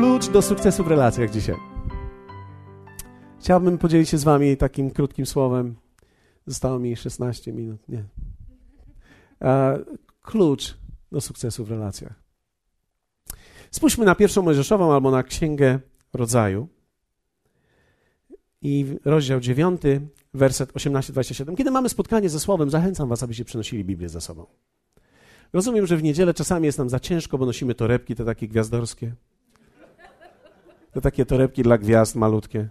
klucz do sukcesu w relacjach dzisiaj. Chciałbym podzielić się z Wami takim krótkim słowem. Zostało mi 16 minut. Nie. Klucz do sukcesu w relacjach. Spójrzmy na pierwszą Mojżeszową albo na Księgę Rodzaju i rozdział 9, werset 18-27. Kiedy mamy spotkanie ze Słowem, zachęcam Was, abyście przynosili Biblię za sobą. Rozumiem, że w niedzielę czasami jest nam za ciężko, bo nosimy torebki te takie gwiazdorskie. Te takie torebki dla gwiazd malutkie.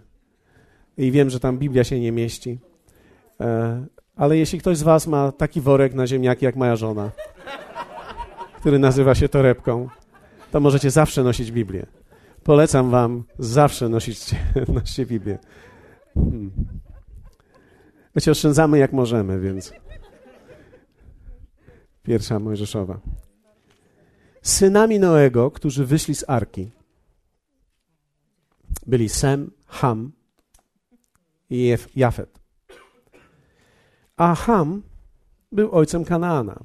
I wiem, że tam Biblia się nie mieści. E, ale jeśli ktoś z Was ma taki worek na ziemniaki jak moja żona, który nazywa się torebką, to możecie zawsze nosić Biblię. Polecam Wam zawsze nosić, nosić Biblię. Hmm. My się oszczędzamy jak możemy, więc. Pierwsza Mojżeszowa. Synami Noego, którzy wyszli z arki, byli Sem, Ham i Jafet. A Ham był ojcem Kanaana.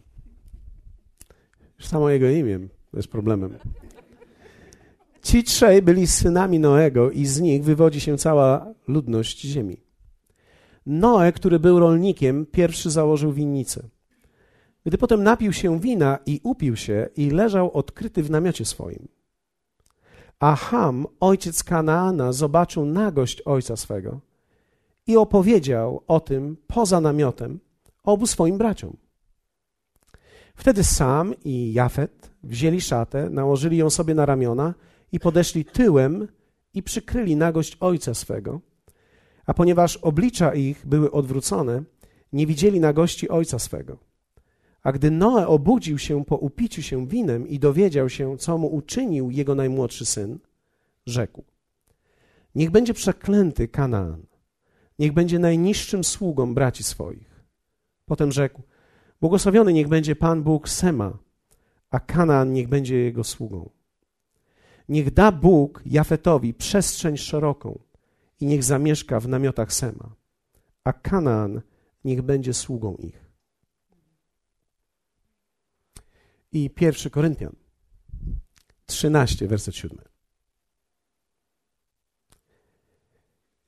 Już samo jego imię jest problemem. Ci trzej byli synami Noego i z nich wywodzi się cała ludność ziemi. Noe, który był rolnikiem, pierwszy założył winnicę. Gdy potem napił się wina i upił się i leżał odkryty w namiocie swoim. A Ham, ojciec Kanaana, zobaczył nagość ojca swego i opowiedział o tym poza namiotem obu swoim braciom. Wtedy Sam i Jafet wzięli szatę, nałożyli ją sobie na ramiona i podeszli tyłem i przykryli nagość ojca swego. A ponieważ oblicza ich były odwrócone, nie widzieli nagości ojca swego. A gdy Noe obudził się po upiciu się winem i dowiedział się, co mu uczynił jego najmłodszy syn, rzekł: Niech będzie przeklęty Kanaan, niech będzie najniższym sługą braci swoich. Potem rzekł: Błogosławiony niech będzie Pan Bóg Sema, a Kanaan niech będzie jego sługą. Niech da Bóg Jafetowi przestrzeń szeroką i niech zamieszka w namiotach Sema, a Kanaan niech będzie sługą ich. I pierwszy Koryntian 13, werset 7.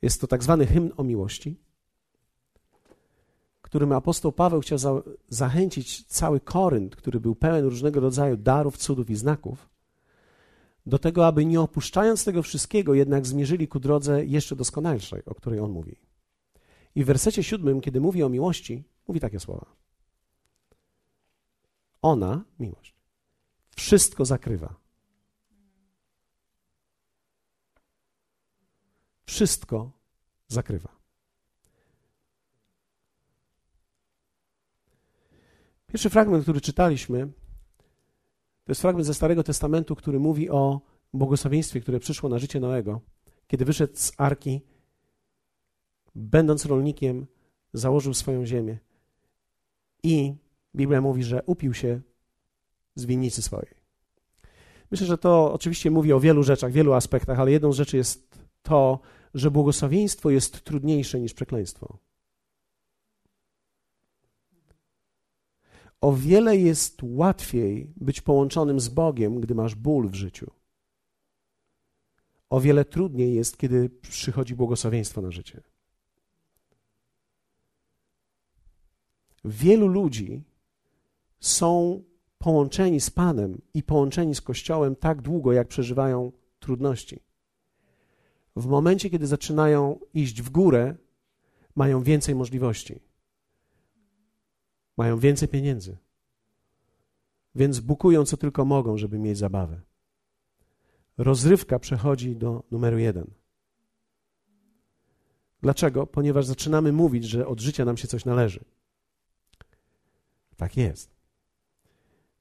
Jest to tak zwany hymn o miłości, którym apostoł Paweł chciał za, zachęcić cały Korynt, który był pełen różnego rodzaju darów, cudów i znaków, do tego, aby nie opuszczając tego wszystkiego, jednak zmierzyli ku drodze jeszcze doskonalszej, o której on mówi. I w wersecie siódmym, kiedy mówi o miłości, mówi takie słowa. Ona, miłość, wszystko zakrywa. Wszystko zakrywa. Pierwszy fragment, który czytaliśmy, to jest fragment ze Starego Testamentu, który mówi o błogosławieństwie, które przyszło na życie Noego. Kiedy wyszedł z arki, będąc rolnikiem, założył swoją ziemię. I Biblia mówi, że upił się z winnicy swojej. Myślę, że to oczywiście mówi o wielu rzeczach, wielu aspektach, ale jedną z rzeczy jest to, że błogosławieństwo jest trudniejsze niż przekleństwo. O wiele jest łatwiej być połączonym z Bogiem, gdy masz ból w życiu. O wiele trudniej jest, kiedy przychodzi błogosławieństwo na życie. Wielu ludzi są połączeni z Panem i połączeni z Kościołem tak długo, jak przeżywają trudności. W momencie, kiedy zaczynają iść w górę, mają więcej możliwości. Mają więcej pieniędzy. Więc bukują co tylko mogą, żeby mieć zabawę. Rozrywka przechodzi do numeru jeden. Dlaczego? Ponieważ zaczynamy mówić, że od życia nam się coś należy. Tak jest.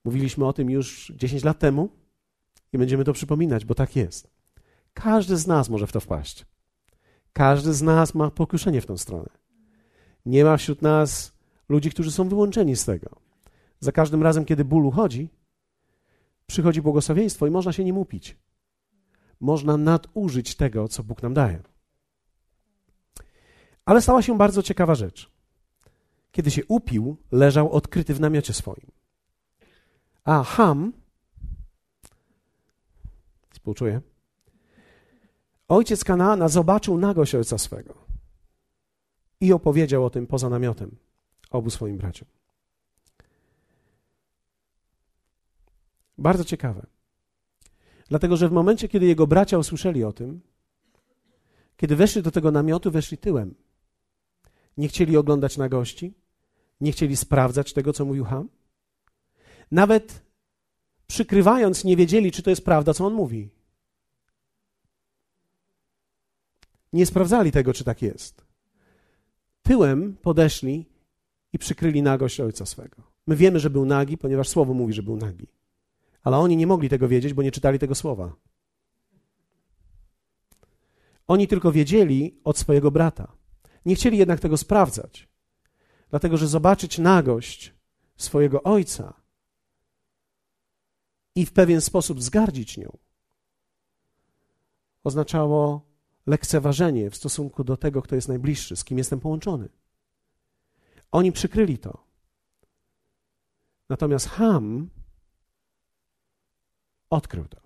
Mówiliśmy o tym już 10 lat temu i będziemy to przypominać, bo tak jest. Każdy z nas może w to wpaść. Każdy z nas ma pokuszenie w tą stronę. Nie ma wśród nas ludzi, którzy są wyłączeni z tego. Za każdym razem, kiedy ból uchodzi, przychodzi błogosławieństwo i można się nim upić. Można nadużyć tego, co Bóg nam daje. Ale stała się bardzo ciekawa rzecz. Kiedy się upił, leżał odkryty w namiocie swoim. A Ham, współczuję, Ojciec Kanaana zobaczył nagość ojca swego i opowiedział o tym poza namiotem obu swoim braciom. Bardzo ciekawe. Dlatego, że w momencie, kiedy jego bracia usłyszeli o tym, kiedy weszli do tego namiotu, weszli tyłem. Nie chcieli oglądać nagości, nie chcieli sprawdzać tego, co mówił Ham. Nawet przykrywając, nie wiedzieli, czy to jest prawda, co on mówi. Nie sprawdzali tego, czy tak jest. Tyłem podeszli i przykryli nagość ojca swego. My wiemy, że był nagi, ponieważ słowo mówi, że był nagi. Ale oni nie mogli tego wiedzieć, bo nie czytali tego słowa. Oni tylko wiedzieli od swojego brata. Nie chcieli jednak tego sprawdzać, dlatego że zobaczyć nagość swojego ojca i w pewien sposób zgardzić nią oznaczało lekceważenie w stosunku do tego, kto jest najbliższy, z kim jestem połączony. Oni przykryli to. Natomiast Ham odkrył to.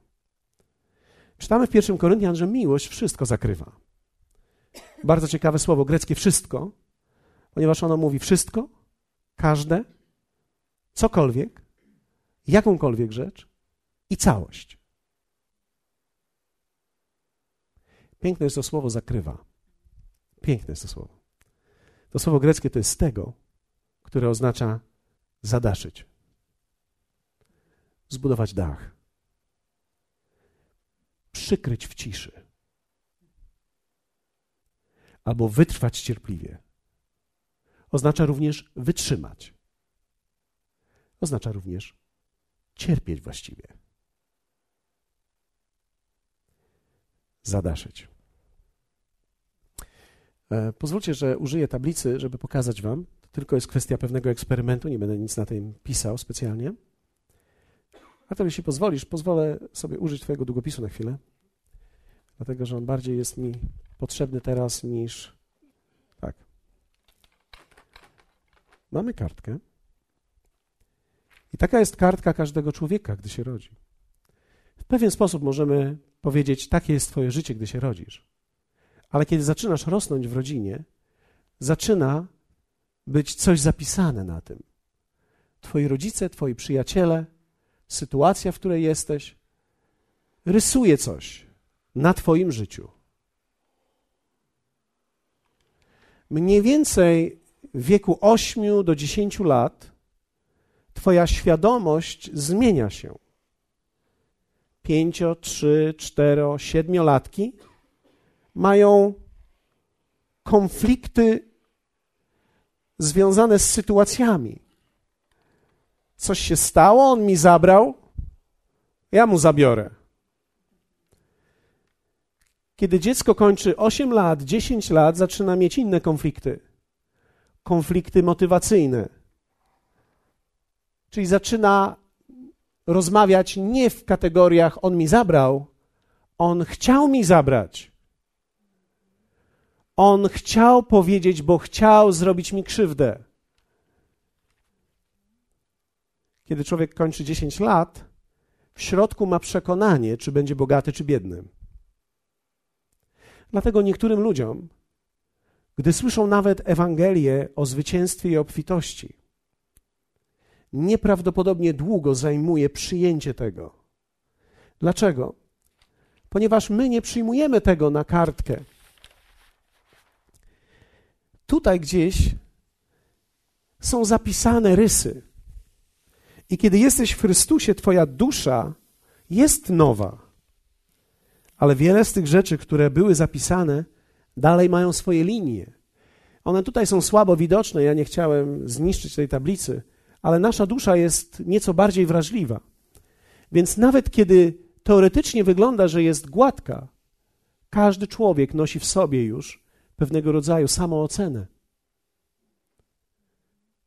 Czytamy w pierwszym Koryntian, że miłość wszystko zakrywa. Bardzo ciekawe słowo greckie wszystko, ponieważ ono mówi wszystko, każde, cokolwiek, jakąkolwiek rzecz i całość. Piękne jest to słowo zakrywa. Piękne jest to słowo. To słowo greckie to jest tego, które oznacza zadaszyć, zbudować dach, przykryć w ciszy, albo wytrwać cierpliwie. Oznacza również wytrzymać. Oznacza również cierpieć właściwie. Zadaszyć. E, pozwólcie, że użyję tablicy, żeby pokazać Wam. To tylko jest kwestia pewnego eksperymentu, nie będę nic na tym pisał specjalnie. A to jeśli pozwolisz, pozwolę sobie użyć Twojego długopisu na chwilę, dlatego że on bardziej jest mi potrzebny teraz niż. Tak. Mamy kartkę. I taka jest kartka każdego człowieka, gdy się rodzi. W pewien sposób możemy powiedzieć: takie jest Twoje życie, gdy się rodzisz. Ale kiedy zaczynasz rosnąć w rodzinie, zaczyna być coś zapisane na tym. Twoi rodzice, twoi przyjaciele, sytuacja, w której jesteś, rysuje coś na Twoim życiu. Mniej więcej w wieku 8 do 10 lat Twoja świadomość zmienia się. Pięcio, trzy, cztero, siedmiolatki mają konflikty związane z sytuacjami. Coś się stało, on mi zabrał, ja mu zabiorę. Kiedy dziecko kończy 8 lat, 10 lat, zaczyna mieć inne konflikty. Konflikty motywacyjne. Czyli zaczyna rozmawiać nie w kategoriach on mi zabrał, on chciał mi zabrać. On chciał powiedzieć, bo chciał zrobić mi krzywdę. Kiedy człowiek kończy 10 lat, w środku ma przekonanie, czy będzie bogaty, czy biedny. Dlatego niektórym ludziom, gdy słyszą nawet Ewangelię o zwycięstwie i obfitości, nieprawdopodobnie długo zajmuje przyjęcie tego. Dlaczego? Ponieważ my nie przyjmujemy tego na kartkę. Tutaj gdzieś są zapisane rysy. I kiedy jesteś w Chrystusie, Twoja dusza jest nowa. Ale wiele z tych rzeczy, które były zapisane, dalej mają swoje linie. One tutaj są słabo widoczne. Ja nie chciałem zniszczyć tej tablicy, ale nasza dusza jest nieco bardziej wrażliwa. Więc nawet kiedy teoretycznie wygląda, że jest gładka, każdy człowiek nosi w sobie już pewnego rodzaju samoocenę,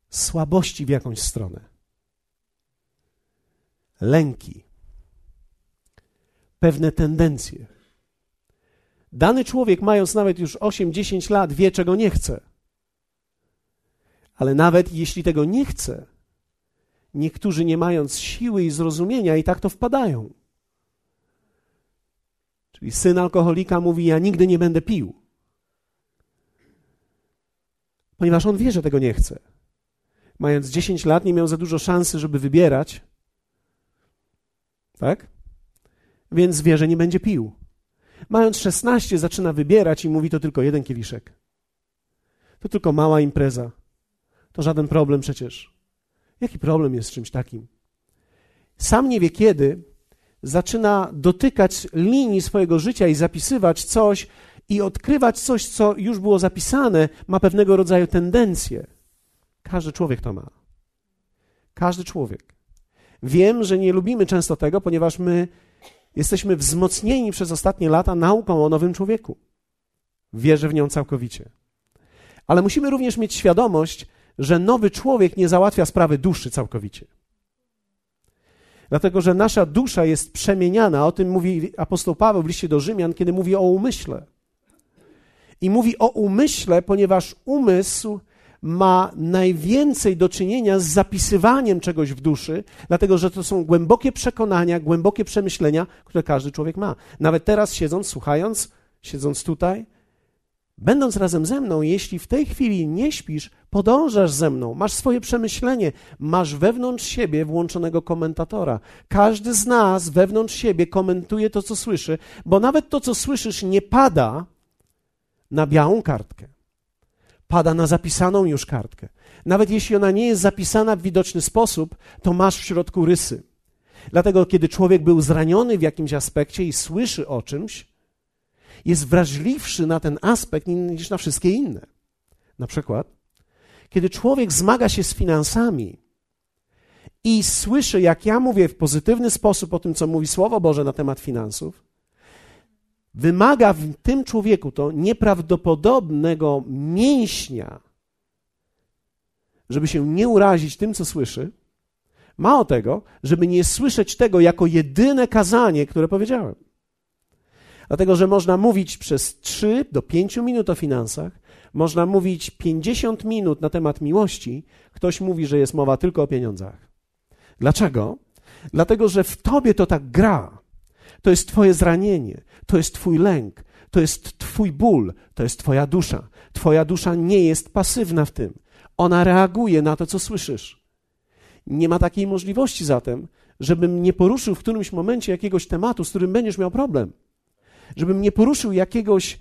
słabości w jakąś stronę, lęki, pewne tendencje. Dany człowiek, mając nawet już 8-10 lat, wie, czego nie chce. Ale nawet jeśli tego nie chce, niektórzy nie mając siły i zrozumienia, i tak to wpadają. Czyli syn alkoholika mówi: Ja nigdy nie będę pił. Ponieważ on wie, że tego nie chce. Mając 10 lat, nie miał za dużo szansy, żeby wybierać. Tak? Więc wie, że nie będzie pił. Mając 16, zaczyna wybierać i mówi: To tylko jeden kieliszek. To tylko mała impreza. To żaden problem przecież. Jaki problem jest z czymś takim? Sam nie wie kiedy, zaczyna dotykać linii swojego życia i zapisywać coś i odkrywać coś, co już było zapisane, ma pewnego rodzaju tendencję. Każdy człowiek to ma. Każdy człowiek. Wiem, że nie lubimy często tego, ponieważ my jesteśmy wzmocnieni przez ostatnie lata nauką o nowym człowieku. Wierzę w nią całkowicie. Ale musimy również mieć świadomość, że nowy człowiek nie załatwia sprawy duszy całkowicie. Dlatego, że nasza dusza jest przemieniana. O tym mówi apostoł Paweł w liście do Rzymian, kiedy mówi o umyśle. I mówi o umyśle, ponieważ umysł ma najwięcej do czynienia z zapisywaniem czegoś w duszy, dlatego że to są głębokie przekonania, głębokie przemyślenia, które każdy człowiek ma. Nawet teraz siedząc, słuchając, siedząc tutaj, Będąc razem ze mną, jeśli w tej chwili nie śpisz, podążasz ze mną, masz swoje przemyślenie, masz wewnątrz siebie włączonego komentatora. Każdy z nas wewnątrz siebie komentuje to, co słyszy, bo nawet to, co słyszysz, nie pada na białą kartkę. Pada na zapisaną już kartkę. Nawet jeśli ona nie jest zapisana w widoczny sposób, to masz w środku rysy. Dlatego, kiedy człowiek był zraniony w jakimś aspekcie i słyszy o czymś, jest wrażliwszy na ten aspekt niż na wszystkie inne. Na przykład, kiedy człowiek zmaga się z finansami i słyszy, jak ja mówię w pozytywny sposób o tym, co mówi Słowo Boże na temat finansów, wymaga w tym człowieku to nieprawdopodobnego mięśnia, żeby się nie urazić tym, co słyszy. Mało tego, żeby nie słyszeć tego jako jedyne kazanie, które powiedziałem. Dlatego, że można mówić przez 3 do 5 minut o finansach, można mówić 50 minut na temat miłości, ktoś mówi, że jest mowa tylko o pieniądzach. Dlaczego? Dlatego, że w tobie to tak gra. To jest twoje zranienie, to jest twój lęk, to jest twój ból, to jest twoja dusza. Twoja dusza nie jest pasywna w tym. Ona reaguje na to, co słyszysz. Nie ma takiej możliwości zatem, żebym nie poruszył w którymś momencie jakiegoś tematu, z którym będziesz miał problem żebym nie poruszył jakiegoś,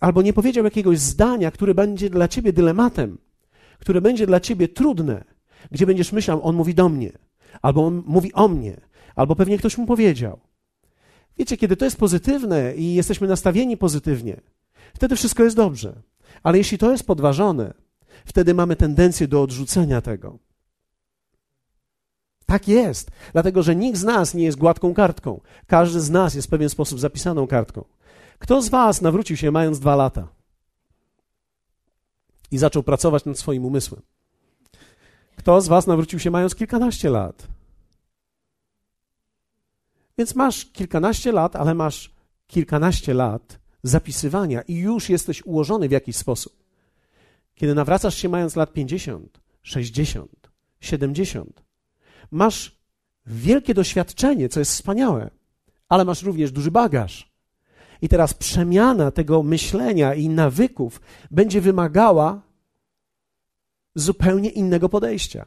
albo nie powiedział jakiegoś zdania, które będzie dla ciebie dylematem, które będzie dla ciebie trudne, gdzie będziesz myślał, on mówi do mnie, albo on mówi o mnie, albo pewnie ktoś mu powiedział. Wiecie, kiedy to jest pozytywne i jesteśmy nastawieni pozytywnie, wtedy wszystko jest dobrze. Ale jeśli to jest podważone, wtedy mamy tendencję do odrzucenia tego. Tak jest, dlatego że nikt z nas nie jest gładką kartką. Każdy z nas jest w pewien sposób zapisaną kartką. Kto z Was nawrócił się mając dwa lata i zaczął pracować nad swoim umysłem? Kto z Was nawrócił się mając kilkanaście lat? Więc masz kilkanaście lat, ale masz kilkanaście lat zapisywania i już jesteś ułożony w jakiś sposób. Kiedy nawracasz się mając lat 50, 60, 70, masz wielkie doświadczenie, co jest wspaniałe, ale masz również duży bagaż. I teraz przemiana tego myślenia i nawyków będzie wymagała zupełnie innego podejścia.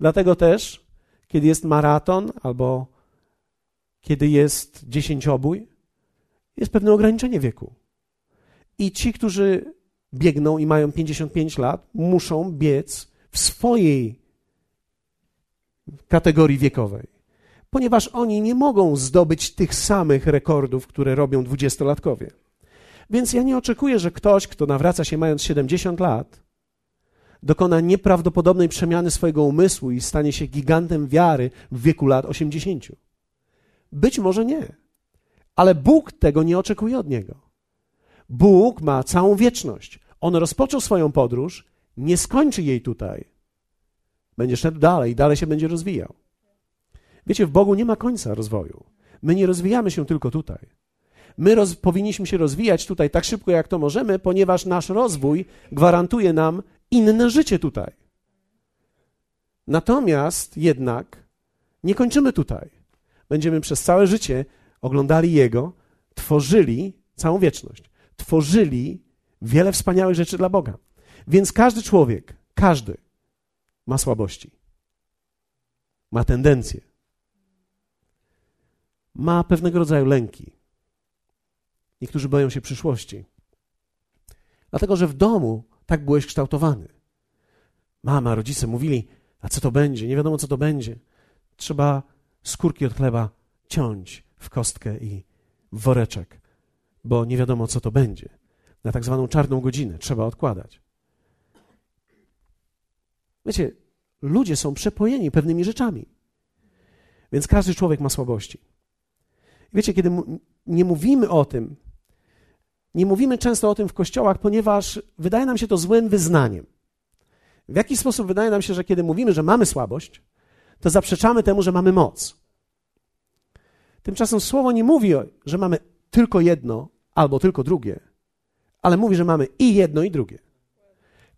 Dlatego też, kiedy jest maraton albo kiedy jest dziesięciobój, jest pewne ograniczenie wieku. I ci, którzy biegną i mają 55 lat, muszą biec w swojej kategorii wiekowej, ponieważ oni nie mogą zdobyć tych samych rekordów, które robią dwudziestolatkowie. Więc ja nie oczekuję, że ktoś, kto nawraca się mając 70 lat, dokona nieprawdopodobnej przemiany swojego umysłu i stanie się gigantem wiary w wieku lat 80. Być może nie, ale Bóg tego nie oczekuje od niego. Bóg ma całą wieczność. On rozpoczął swoją podróż, nie skończy jej tutaj będzie szedł dalej, dalej się będzie rozwijał. Wiecie, w Bogu nie ma końca rozwoju. My nie rozwijamy się tylko tutaj. My roz, powinniśmy się rozwijać tutaj tak szybko, jak to możemy, ponieważ nasz rozwój gwarantuje nam inne życie tutaj. Natomiast jednak nie kończymy tutaj. Będziemy przez całe życie oglądali Jego, tworzyli całą wieczność. Tworzyli wiele wspaniałych rzeczy dla Boga. Więc każdy człowiek, każdy ma słabości. Ma tendencje. Ma pewnego rodzaju lęki. Niektórzy boją się przyszłości. Dlatego, że w domu tak byłeś kształtowany. Mama, rodzice mówili, a co to będzie? Nie wiadomo, co to będzie. Trzeba skórki od chleba ciąć w kostkę i w woreczek, bo nie wiadomo, co to będzie. Na tak zwaną czarną godzinę trzeba odkładać. Wiecie, ludzie są przepojeni pewnymi rzeczami. Więc każdy człowiek ma słabości. Wiecie, kiedy nie mówimy o tym, nie mówimy często o tym w kościołach, ponieważ wydaje nam się to złym wyznaniem. W jaki sposób wydaje nam się, że kiedy mówimy, że mamy słabość, to zaprzeczamy temu, że mamy moc. Tymczasem słowo nie mówi, że mamy tylko jedno albo tylko drugie, ale mówi, że mamy i jedno, i drugie.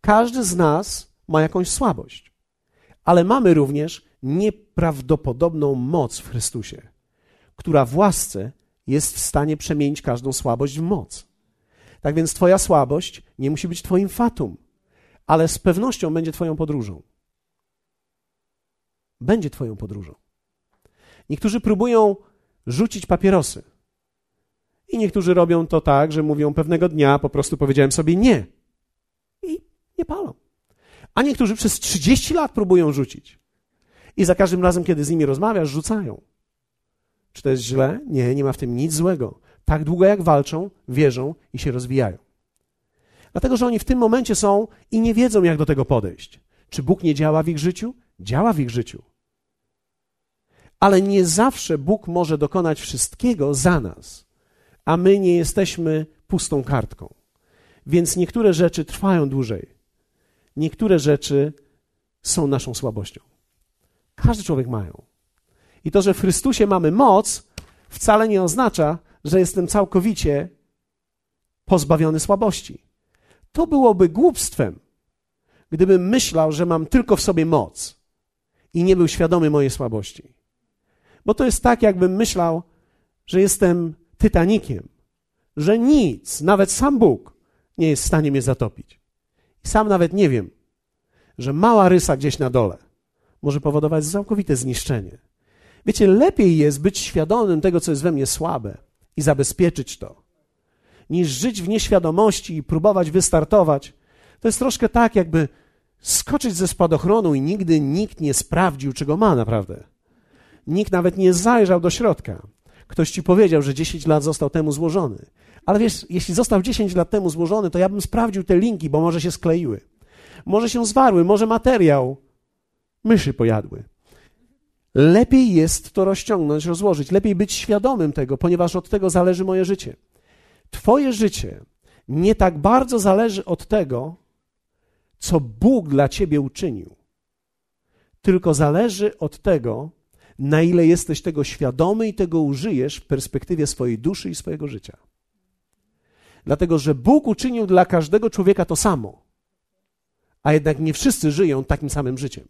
Każdy z nas ma jakąś słabość, ale mamy również nieprawdopodobną moc w Chrystusie, która w łasce jest w stanie przemienić każdą słabość w moc. Tak więc Twoja słabość nie musi być Twoim fatum, ale z pewnością będzie Twoją podróżą. Będzie Twoją podróżą. Niektórzy próbują rzucić papierosy. I niektórzy robią to tak, że mówią pewnego dnia po prostu powiedziałem sobie nie. I nie palą. A niektórzy przez 30 lat próbują rzucić. I za każdym razem, kiedy z nimi rozmawiasz, rzucają. Czy to jest źle? Nie, nie ma w tym nic złego. Tak długo jak walczą, wierzą i się rozwijają. Dlatego, że oni w tym momencie są i nie wiedzą, jak do tego podejść. Czy Bóg nie działa w ich życiu? Działa w ich życiu. Ale nie zawsze Bóg może dokonać wszystkiego za nas, a my nie jesteśmy pustą kartką. Więc niektóre rzeczy trwają dłużej. Niektóre rzeczy są naszą słabością. Każdy człowiek mają. I to, że w Chrystusie mamy moc, wcale nie oznacza, że jestem całkowicie pozbawiony słabości. To byłoby głupstwem, gdybym myślał, że mam tylko w sobie moc i nie był świadomy mojej słabości. Bo to jest tak, jakbym myślał, że jestem Tytanikiem, że nic, nawet sam Bóg, nie jest w stanie mnie zatopić. I sam nawet nie wiem, że mała rysa gdzieś na dole może powodować całkowite zniszczenie. Wiecie, lepiej jest być świadomym tego, co jest we mnie słabe i zabezpieczyć to, niż żyć w nieświadomości i próbować wystartować. To jest troszkę tak, jakby skoczyć ze spadochronu i nigdy nikt nie sprawdził, czego ma naprawdę. Nikt nawet nie zajrzał do środka. Ktoś ci powiedział, że 10 lat został temu złożony. Ale wiesz, jeśli został 10 lat temu złożony, to ja bym sprawdził te linki, bo może się skleiły. Może się zwarły, może materiał myszy pojadły. Lepiej jest to rozciągnąć, rozłożyć. Lepiej być świadomym tego, ponieważ od tego zależy moje życie. Twoje życie nie tak bardzo zależy od tego, co Bóg dla ciebie uczynił, tylko zależy od tego, na ile jesteś tego świadomy i tego użyjesz w perspektywie swojej duszy i swojego życia. Dlatego, że Bóg uczynił dla każdego człowieka to samo, a jednak nie wszyscy żyją takim samym życiem.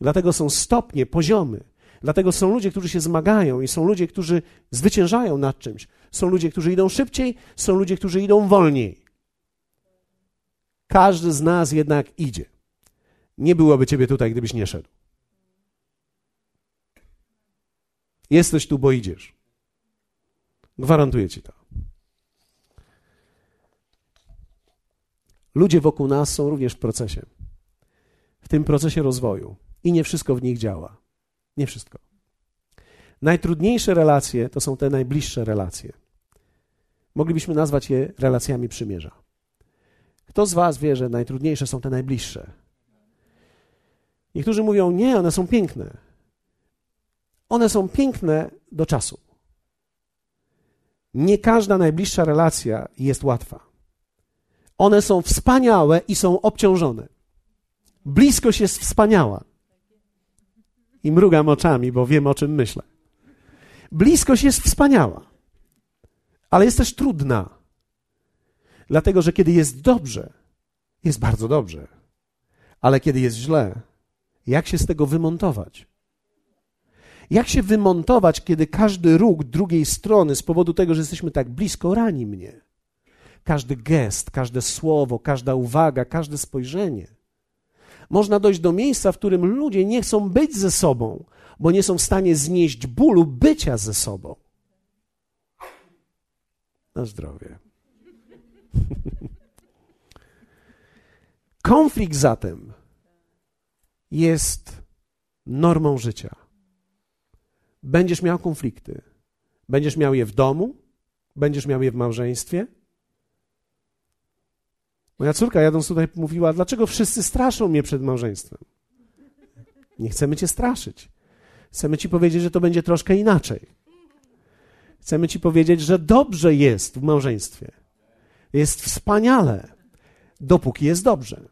Dlatego są stopnie, poziomy. Dlatego są ludzie, którzy się zmagają i są ludzie, którzy zwyciężają nad czymś. Są ludzie, którzy idą szybciej, są ludzie, którzy idą wolniej. Każdy z nas jednak idzie. Nie byłoby ciebie tutaj, gdybyś nie szedł. Jesteś tu, bo idziesz. Gwarantuję ci to. Ludzie wokół nas są również w procesie. W tym procesie rozwoju. I nie wszystko w nich działa. Nie wszystko. Najtrudniejsze relacje to są te najbliższe relacje. Moglibyśmy nazwać je relacjami przymierza. Kto z Was wie, że najtrudniejsze są te najbliższe? Niektórzy mówią, nie, one są piękne. One są piękne do czasu. Nie każda najbliższa relacja jest łatwa. One są wspaniałe i są obciążone. Bliskość jest wspaniała. I mrugam oczami, bo wiem o czym myślę. Bliskość jest wspaniała, ale jest też trudna. Dlatego, że kiedy jest dobrze, jest bardzo dobrze. Ale kiedy jest źle, jak się z tego wymontować? Jak się wymontować, kiedy każdy róg drugiej strony z powodu tego, że jesteśmy tak blisko, rani mnie? Każdy gest, każde słowo, każda uwaga, każde spojrzenie. Można dojść do miejsca, w którym ludzie nie chcą być ze sobą, bo nie są w stanie znieść bólu bycia ze sobą. Na zdrowie. Konflikt zatem jest normą życia. Będziesz miał konflikty. Będziesz miał je w domu, będziesz miał je w małżeństwie. Moja córka jadąc tutaj mówiła, dlaczego wszyscy straszą mnie przed małżeństwem? Nie chcemy cię straszyć. Chcemy ci powiedzieć, że to będzie troszkę inaczej. Chcemy ci powiedzieć, że dobrze jest w małżeństwie. Jest wspaniale, dopóki jest dobrze.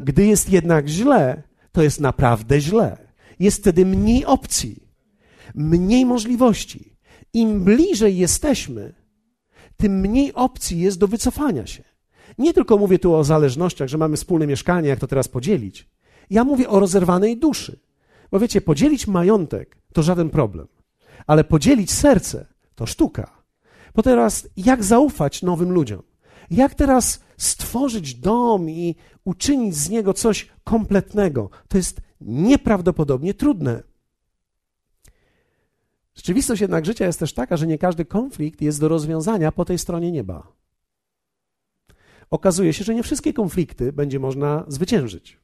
Gdy jest jednak źle, to jest naprawdę źle. Jest wtedy mniej opcji, mniej możliwości. Im bliżej jesteśmy, tym mniej opcji jest do wycofania się. Nie tylko mówię tu o zależnościach, że mamy wspólne mieszkanie, jak to teraz podzielić. Ja mówię o rozerwanej duszy. Bo wiecie, podzielić majątek to żaden problem, ale podzielić serce to sztuka. Bo teraz, jak zaufać nowym ludziom? Jak teraz stworzyć dom i uczynić z niego coś kompletnego? To jest nieprawdopodobnie trudne. Rzeczywistość jednak życia jest też taka, że nie każdy konflikt jest do rozwiązania po tej stronie nieba. Okazuje się, że nie wszystkie konflikty będzie można zwyciężyć.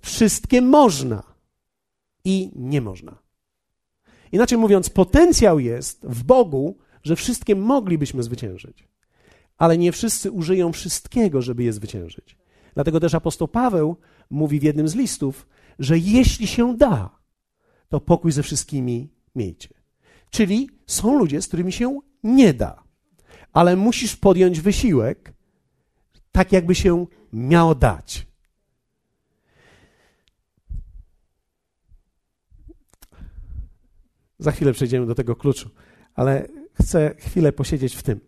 Wszystkie można i nie można. Inaczej mówiąc, potencjał jest w Bogu, że wszystkie moglibyśmy zwyciężyć, ale nie wszyscy użyją wszystkiego, żeby je zwyciężyć. Dlatego też apostoł Paweł mówi w jednym z listów, że jeśli się da, to pokój ze wszystkimi miejcie. Czyli są ludzie, z którymi się nie da, ale musisz podjąć wysiłek, tak jakby się miało dać. Za chwilę przejdziemy do tego kluczu, ale chcę chwilę posiedzieć w tym.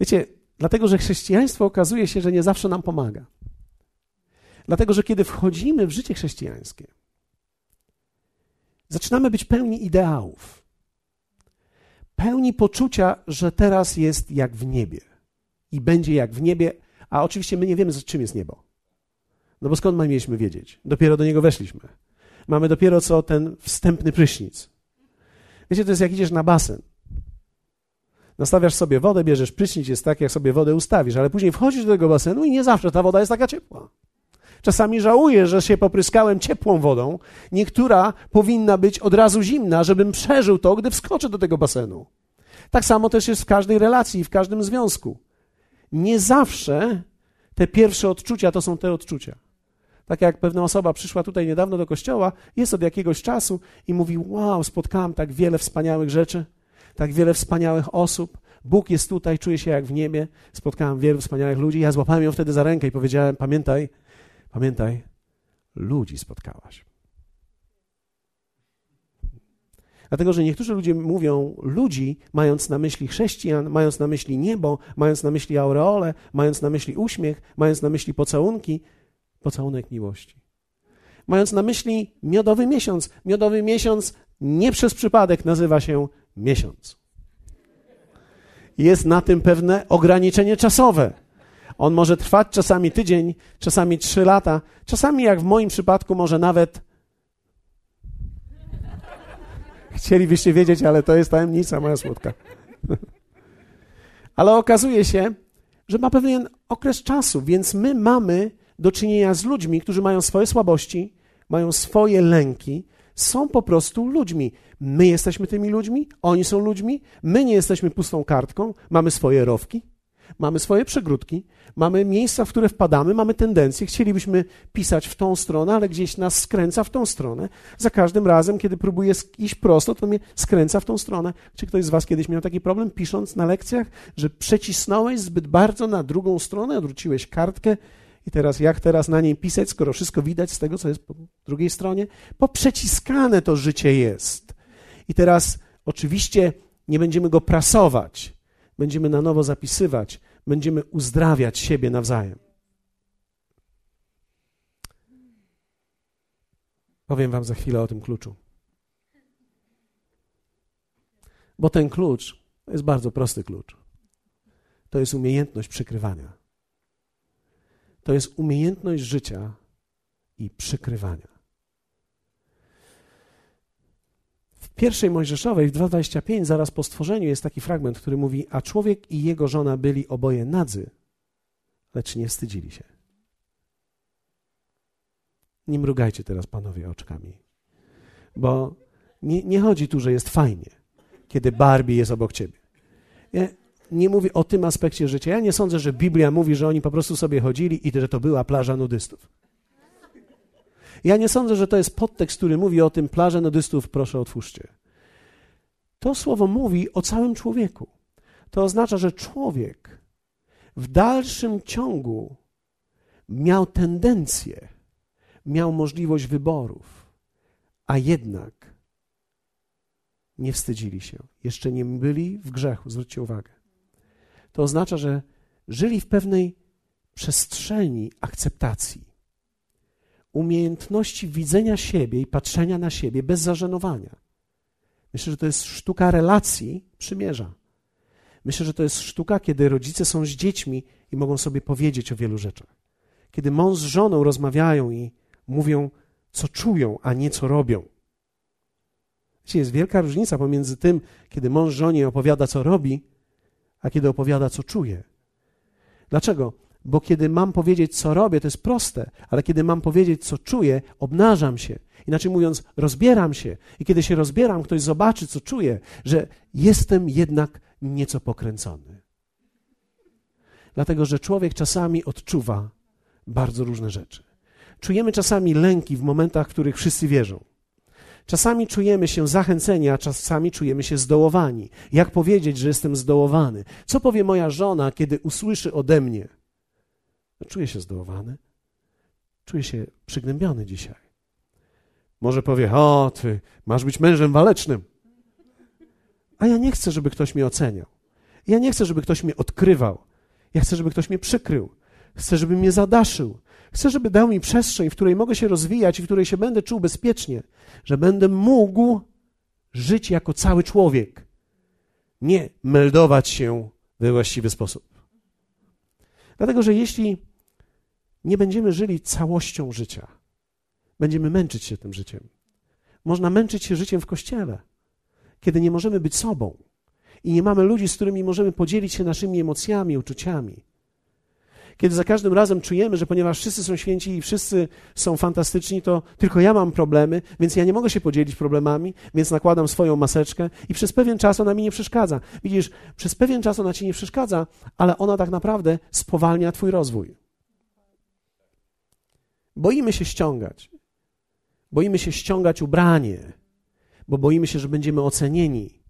Wiecie, dlatego że chrześcijaństwo okazuje się, że nie zawsze nam pomaga. Dlatego, że kiedy wchodzimy w życie chrześcijańskie, zaczynamy być pełni ideałów, pełni poczucia, że teraz jest jak w niebie i będzie jak w niebie, a oczywiście my nie wiemy, czym jest niebo. No bo skąd mieliśmy wiedzieć? Dopiero do niego weszliśmy. Mamy dopiero co ten wstępny prysznic. Wiecie, to jest jak idziesz na basen. Nastawiasz sobie wodę, bierzesz prysznic, jest tak, jak sobie wodę ustawisz, ale później wchodzisz do tego basenu i nie zawsze ta woda jest taka ciepła. Czasami żałuję, że się popryskałem ciepłą wodą. Niektóra powinna być od razu zimna, żebym przeżył to, gdy wskoczę do tego basenu. Tak samo też jest w każdej relacji, w każdym związku. Nie zawsze te pierwsze odczucia to są te odczucia. Tak jak pewna osoba przyszła tutaj niedawno do kościoła, jest od jakiegoś czasu i mówi: Wow, spotkałam tak wiele wspaniałych rzeczy, tak wiele wspaniałych osób. Bóg jest tutaj, czuję się jak w niebie. Spotkałam wielu wspaniałych ludzi. Ja złapałem ją wtedy za rękę i powiedziałem: Pamiętaj, pamiętaj, ludzi spotkałaś. Dlatego, że niektórzy ludzie mówią ludzi, mając na myśli chrześcijan, mając na myśli niebo, mając na myśli aureole, mając na myśli uśmiech, mając na myśli pocałunki, pocałunek miłości. Mając na myśli miodowy miesiąc. Miodowy miesiąc nie przez przypadek nazywa się miesiąc. Jest na tym pewne ograniczenie czasowe. On może trwać czasami tydzień, czasami trzy lata, czasami, jak w moim przypadku, może nawet. Chcielibyście wiedzieć, ale to jest tajemnica moja słodka. ale okazuje się, że ma pewien okres czasu, więc my mamy do czynienia z ludźmi, którzy mają swoje słabości, mają swoje lęki, są po prostu ludźmi. My jesteśmy tymi ludźmi, oni są ludźmi, my nie jesteśmy pustą kartką, mamy swoje rowki, mamy swoje przegródki, mamy miejsca, w które wpadamy, mamy tendencje, chcielibyśmy pisać w tą stronę, ale gdzieś nas skręca w tą stronę. Za każdym razem, kiedy próbuję iść prosto, to mnie skręca w tą stronę. Czy ktoś z Was kiedyś miał taki problem, pisząc na lekcjach, że przecisnąłeś zbyt bardzo na drugą stronę, odwróciłeś kartkę i teraz jak teraz na niej pisać, skoro wszystko widać z tego, co jest po drugiej stronie? Poprzeciskane to życie jest. I teraz oczywiście nie będziemy go prasować, będziemy na nowo zapisywać, będziemy uzdrawiać siebie nawzajem. Powiem Wam za chwilę o tym kluczu. Bo ten klucz to jest bardzo prosty klucz. To jest umiejętność przykrywania. To jest umiejętność życia i przykrywania. W pierwszej Mojżeszowej, w 2.25, zaraz po stworzeniu, jest taki fragment, który mówi: A człowiek i jego żona byli oboje nadzy, lecz nie wstydzili się. Nie mrugajcie teraz, panowie, oczkami, bo nie, nie chodzi tu, że jest fajnie, kiedy Barbie jest obok ciebie. Ja nie mówię o tym aspekcie życia. Ja nie sądzę, że Biblia mówi, że oni po prostu sobie chodzili i że to była plaża nudystów. Ja nie sądzę, że to jest podtekst, który mówi o tym plażę nudystów, proszę otwórzcie. To słowo mówi o całym człowieku. To oznacza, że człowiek w dalszym ciągu miał tendencję, miał możliwość wyborów, a jednak nie wstydzili się. Jeszcze nie byli w grzechu, zwróćcie uwagę. To oznacza, że żyli w pewnej przestrzeni akceptacji, umiejętności widzenia siebie i patrzenia na siebie bez zażenowania. Myślę, że to jest sztuka relacji przymierza. Myślę, że to jest sztuka, kiedy rodzice są z dziećmi i mogą sobie powiedzieć o wielu rzeczach. Kiedy mąż z żoną rozmawiają i mówią, co czują, a nie co robią. Wiecie, jest wielka różnica pomiędzy tym, kiedy mąż żonie opowiada, co robi, a kiedy opowiada, co czuje. Dlaczego? Bo kiedy mam powiedzieć, co robię, to jest proste, ale kiedy mam powiedzieć, co czuję, obnażam się. Inaczej mówiąc, rozbieram się. I kiedy się rozbieram, ktoś zobaczy, co czuję, że jestem jednak nieco pokręcony. Dlatego, że człowiek czasami odczuwa bardzo różne rzeczy. Czujemy czasami lęki w momentach, w których wszyscy wierzą. Czasami czujemy się zachęceni, a czasami czujemy się zdołowani. Jak powiedzieć, że jestem zdołowany? Co powie moja żona, kiedy usłyszy ode mnie? Czuję się zdołowany. Czuję się przygnębiony dzisiaj. Może powie: O, ty masz być mężem walecznym. A ja nie chcę, żeby ktoś mnie oceniał. Ja nie chcę, żeby ktoś mnie odkrywał. Ja chcę, żeby ktoś mnie przykrył. Chcę, żeby mnie zadaszył. Chcę, żeby dał mi przestrzeń, w której mogę się rozwijać i w której się będę czuł bezpiecznie, że będę mógł żyć jako cały człowiek, nie meldować się we właściwy sposób. Dlatego, że jeśli nie będziemy żyli całością życia, będziemy męczyć się tym życiem. Można męczyć się życiem w kościele, kiedy nie możemy być sobą i nie mamy ludzi, z którymi możemy podzielić się naszymi emocjami, uczuciami. Kiedy za każdym razem czujemy, że ponieważ wszyscy są święci i wszyscy są fantastyczni, to tylko ja mam problemy, więc ja nie mogę się podzielić problemami, więc nakładam swoją maseczkę i przez pewien czas ona mi nie przeszkadza. Widzisz, przez pewien czas ona ci nie przeszkadza, ale ona tak naprawdę spowalnia twój rozwój. Boimy się ściągać. Boimy się ściągać ubranie, bo boimy się, że będziemy ocenieni.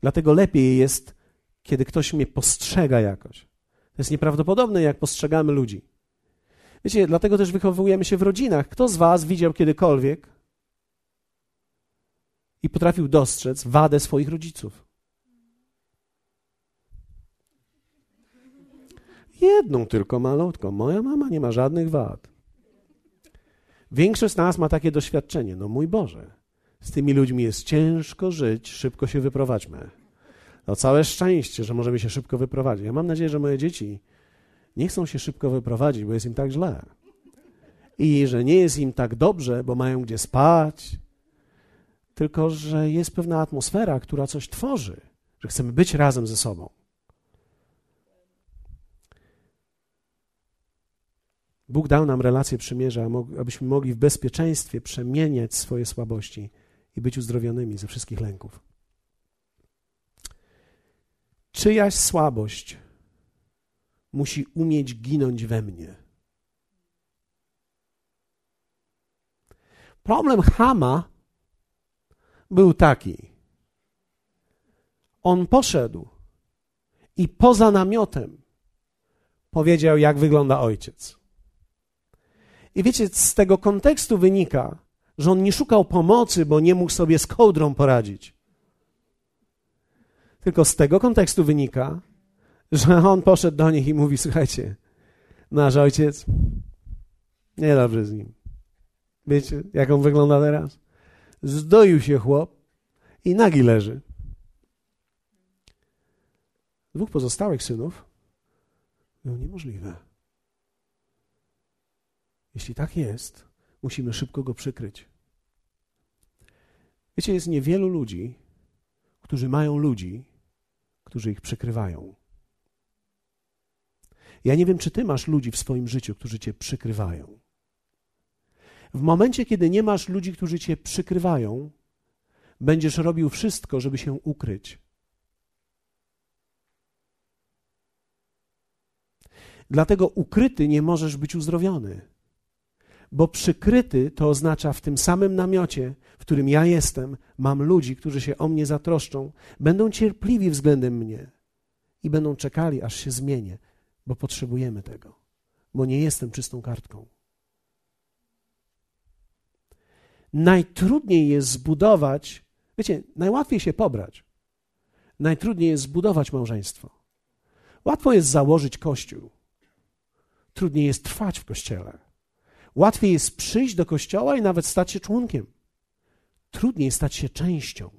Dlatego lepiej jest, kiedy ktoś mnie postrzega jakoś. To jest nieprawdopodobne, jak postrzegamy ludzi. Wiecie, dlatego też wychowujemy się w rodzinach. Kto z Was widział kiedykolwiek i potrafił dostrzec wadę swoich rodziców? Jedną tylko malutką. Moja mama nie ma żadnych wad. Większość z nas ma takie doświadczenie. No mój Boże, z tymi ludźmi jest ciężko żyć, szybko się wyprowadźmy. No całe szczęście, że możemy się szybko wyprowadzić. Ja mam nadzieję, że moje dzieci nie chcą się szybko wyprowadzić, bo jest im tak źle. I że nie jest im tak dobrze, bo mają gdzie spać, tylko że jest pewna atmosfera, która coś tworzy, że chcemy być razem ze sobą. Bóg dał nam relację przymierza, abyśmy mogli w bezpieczeństwie przemieniać swoje słabości i być uzdrowionymi ze wszystkich lęków. Czyjaś słabość musi umieć ginąć we mnie. Problem Hama był taki. On poszedł i poza namiotem powiedział, jak wygląda ojciec. I wiecie, z tego kontekstu wynika, że on nie szukał pomocy, bo nie mógł sobie z kołdrą poradzić. Tylko z tego kontekstu wynika, że on poszedł do nich i mówi: Słuchajcie, nasz ojciec nie dobrze z nim. Wiecie, jak on wygląda teraz? Zdoił się chłop i nagi leży. dwóch pozostałych synów, było niemożliwe. Jeśli tak jest, musimy szybko go przykryć. Wiecie, jest niewielu ludzi, którzy mają ludzi, którzy ich przykrywają. Ja nie wiem, czy ty masz ludzi w swoim życiu, którzy cię przykrywają. W momencie, kiedy nie masz ludzi, którzy cię przykrywają, będziesz robił wszystko, żeby się ukryć. Dlatego ukryty nie możesz być uzdrowiony. Bo przykryty to oznacza w tym samym namiocie, w którym ja jestem, mam ludzi, którzy się o mnie zatroszczą, będą cierpliwi względem mnie i będą czekali, aż się zmienię, bo potrzebujemy tego, bo nie jestem czystą kartką. Najtrudniej jest zbudować, wiecie, najłatwiej się pobrać, najtrudniej jest zbudować małżeństwo. Łatwo jest założyć kościół, trudniej jest trwać w kościele. Łatwiej jest przyjść do kościoła i nawet stać się członkiem. Trudniej stać się częścią.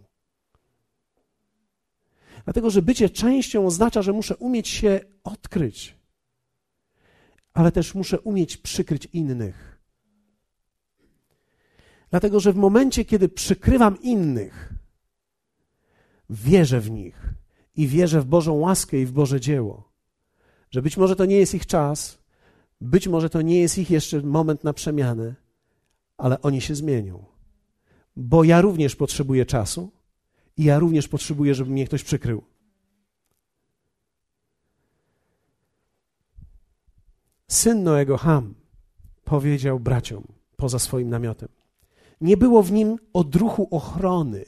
Dlatego, że bycie częścią oznacza, że muszę umieć się odkryć, ale też muszę umieć przykryć innych. Dlatego, że w momencie, kiedy przykrywam innych, wierzę w nich i wierzę w Bożą łaskę i w Boże dzieło. Że być może to nie jest ich czas, być może to nie jest ich jeszcze moment na przemianę, ale oni się zmienią. Bo ja również potrzebuję czasu i ja również potrzebuję, żeby mnie ktoś przykrył. Syn Noego Ham powiedział braciom poza swoim namiotem: Nie było w nim odruchu ochrony,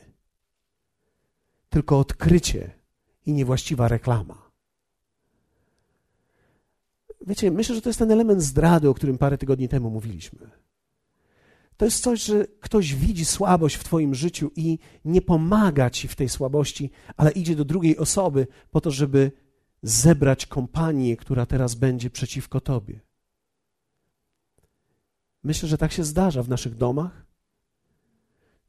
tylko odkrycie i niewłaściwa reklama. Wiecie, myślę, że to jest ten element zdrady, o którym parę tygodni temu mówiliśmy. To jest coś, że ktoś widzi słabość w Twoim życiu i nie pomaga Ci w tej słabości, ale idzie do drugiej osoby po to, żeby zebrać kompanię, która teraz będzie przeciwko Tobie. Myślę, że tak się zdarza w naszych domach.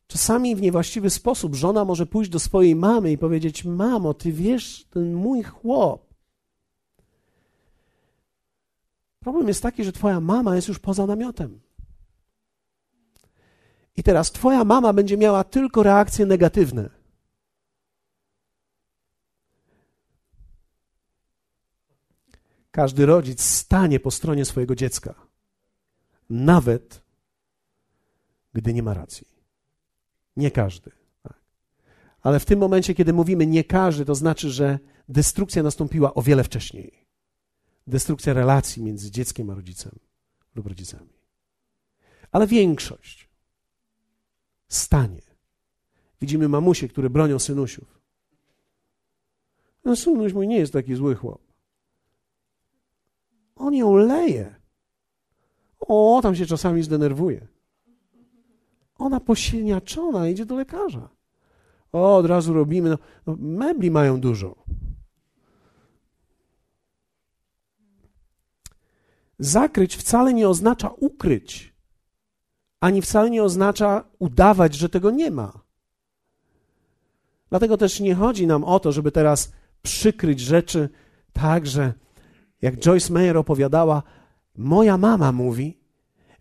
Czasami w niewłaściwy sposób żona może pójść do swojej mamy i powiedzieć: Mamo, ty wiesz, ten mój chłop Problem jest taki, że twoja mama jest już poza namiotem. I teraz twoja mama będzie miała tylko reakcje negatywne. Każdy rodzic stanie po stronie swojego dziecka, nawet gdy nie ma racji. Nie każdy. Tak. Ale w tym momencie, kiedy mówimy nie każdy, to znaczy, że destrukcja nastąpiła o wiele wcześniej destrukcja relacji między dzieckiem a rodzicem lub rodzicami. Ale większość stanie. Widzimy mamusie, które bronią synusiów. No synuś mój nie jest taki zły chłop. On ją leje. O, tam się czasami zdenerwuje. Ona posieniaczona idzie do lekarza. O, od razu robimy. No, no, mebli mają dużo. Zakryć wcale nie oznacza ukryć, ani wcale nie oznacza udawać, że tego nie ma. Dlatego też nie chodzi nam o to, żeby teraz przykryć rzeczy tak, że jak Joyce Meyer opowiadała, moja mama mówi,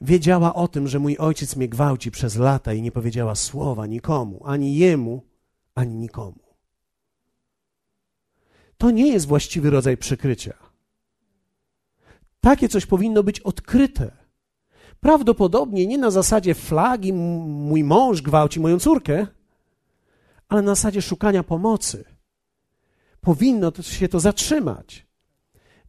wiedziała o tym, że mój ojciec mnie gwałci przez lata i nie powiedziała słowa nikomu, ani jemu, ani nikomu. To nie jest właściwy rodzaj przykrycia. Takie coś powinno być odkryte. Prawdopodobnie nie na zasadzie flagi, mój mąż gwałci moją córkę, ale na zasadzie szukania pomocy. Powinno się to zatrzymać.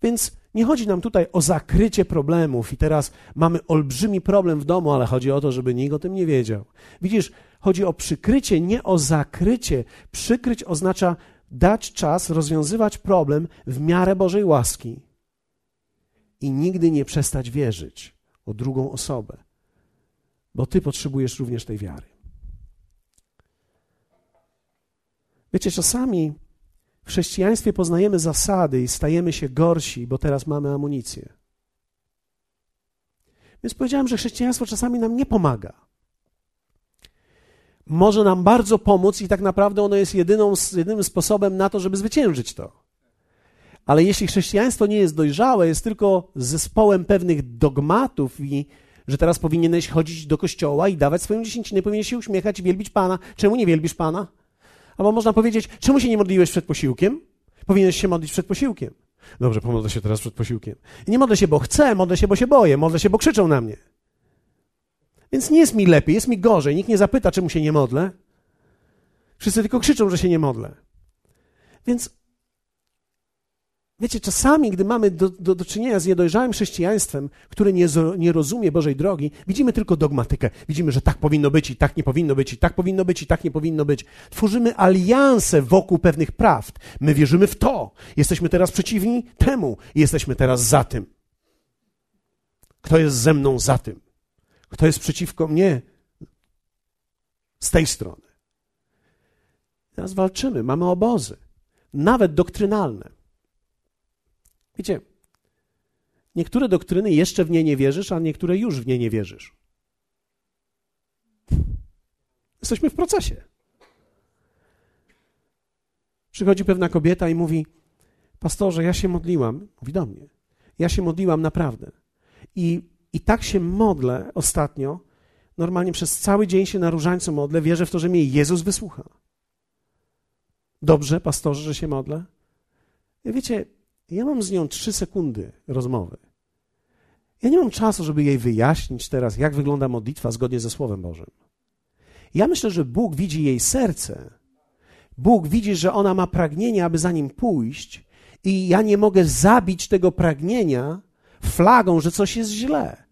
Więc nie chodzi nam tutaj o zakrycie problemów i teraz mamy olbrzymi problem w domu, ale chodzi o to, żeby nikt o tym nie wiedział. Widzisz, chodzi o przykrycie, nie o zakrycie. Przykryć oznacza dać czas rozwiązywać problem w miarę Bożej łaski i nigdy nie przestać wierzyć o drugą osobę, bo Ty potrzebujesz również tej wiary. Wiecie, czasami w chrześcijaństwie poznajemy zasady i stajemy się gorsi, bo teraz mamy amunicję. Więc powiedziałem, że chrześcijaństwo czasami nam nie pomaga. Może nam bardzo pomóc i tak naprawdę ono jest jedyną, jedynym sposobem na to, żeby zwyciężyć to. Ale jeśli chrześcijaństwo nie jest dojrzałe, jest tylko zespołem pewnych dogmatów i że teraz powinieneś chodzić do kościoła i dawać swoją dziesięcinę, powinieneś się uśmiechać i wielbić Pana. Czemu nie wielbisz Pana? Albo można powiedzieć, czemu się nie modliłeś przed posiłkiem? Powinieneś się modlić przed posiłkiem. Dobrze, pomodlę się teraz przed posiłkiem. Nie modlę się, bo chcę, modlę się, bo się boję, modlę się, bo krzyczą na mnie. Więc nie jest mi lepiej, jest mi gorzej. Nikt nie zapyta, czemu się nie modlę. Wszyscy tylko krzyczą, że się nie modlę. Więc Wiecie, czasami, gdy mamy do, do, do czynienia z niedojrzałym chrześcijaństwem, które nie, nie rozumie Bożej drogi, widzimy tylko dogmatykę. Widzimy, że tak powinno być i tak nie powinno być, i tak powinno być i tak nie powinno być. Tworzymy alianse wokół pewnych prawd. My wierzymy w to. Jesteśmy teraz przeciwni temu jesteśmy teraz za tym. Kto jest ze mną za tym? Kto jest przeciwko mnie z tej strony? Teraz walczymy, mamy obozy, nawet doktrynalne. Wiecie, niektóre doktryny jeszcze w nie nie wierzysz, a niektóre już w nie nie wierzysz. Jesteśmy w procesie. Przychodzi pewna kobieta i mówi: Pastorze, ja się modliłam. Mówi do mnie: Ja się modliłam naprawdę. I, i tak się modlę ostatnio. Normalnie przez cały dzień się na różańcu modlę. Wierzę w to, że mnie Jezus wysłucha. Dobrze, pastorze, że się modlę? Ja wiecie, ja mam z nią trzy sekundy rozmowy. Ja nie mam czasu, żeby jej wyjaśnić teraz, jak wygląda modlitwa zgodnie ze Słowem Bożym. Ja myślę, że Bóg widzi jej serce. Bóg widzi, że ona ma pragnienie, aby za nim pójść, i ja nie mogę zabić tego pragnienia flagą, że coś jest źle.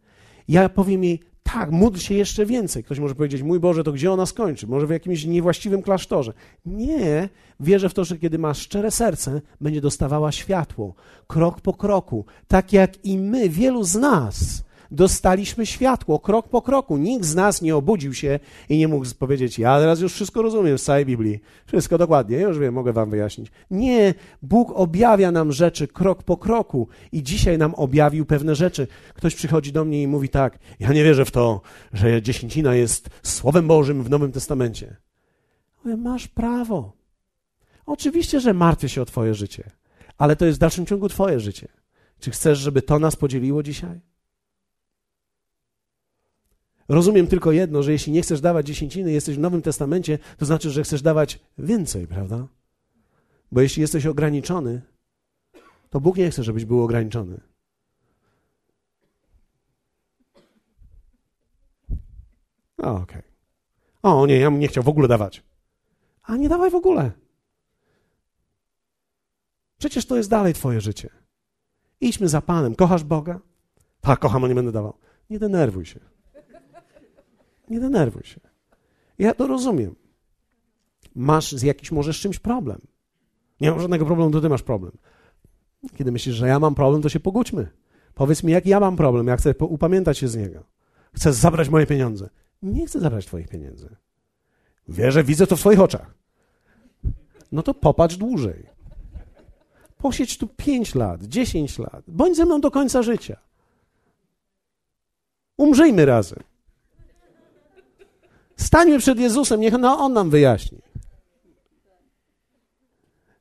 Ja powiem jej, tak, módl się jeszcze więcej. Ktoś może powiedzieć, mój Boże, to gdzie ona skończy? Może w jakimś niewłaściwym klasztorze. Nie, wierzę w to, że kiedy masz szczere serce, będzie dostawała światło, krok po kroku, tak jak i my, wielu z nas dostaliśmy światło krok po kroku. Nikt z nas nie obudził się i nie mógł powiedzieć: Ja teraz już wszystko rozumiem z całej Biblii. Wszystko dokładnie, już wiem, mogę Wam wyjaśnić. Nie, Bóg objawia nam rzeczy krok po kroku i dzisiaj nam objawił pewne rzeczy. Ktoś przychodzi do mnie i mówi tak: Ja nie wierzę w to, że dziesięcina jest Słowem Bożym w Nowym Testamencie. Mówię, masz prawo. Oczywiście, że martwię się o Twoje życie, ale to jest w dalszym ciągu Twoje życie. Czy chcesz, żeby to nas podzieliło dzisiaj? Rozumiem tylko jedno, że jeśli nie chcesz dawać dziesięciny, jesteś w Nowym Testamencie, to znaczy, że chcesz dawać więcej, prawda? Bo jeśli jesteś ograniczony, to Bóg nie chce, żebyś był ograniczony. Okej. Okay. O, nie, ja bym nie chciał w ogóle dawać. A nie dawaj w ogóle. Przecież to jest dalej Twoje życie. Idźmy za Panem. Kochasz Boga? Tak, kocham, a nie będę dawał. Nie denerwuj się. Nie denerwuj się. Ja to rozumiem. Masz z jakiś może z czymś problem. Nie mam żadnego problemu, to ty masz problem. Kiedy myślisz, że ja mam problem, to się pogódźmy. Powiedz mi, jak ja mam problem, ja chcę upamiętać się z niego. Chcę zabrać moje pieniądze. Nie chcę zabrać twoich pieniędzy. Wierzę, widzę to w twoich oczach. No to popatrz dłużej. Posiedź tu pięć lat, dziesięć lat. Bądź ze mną do końca życia. Umrzyjmy razem. Stańmy przed Jezusem, niech no, On nam wyjaśni.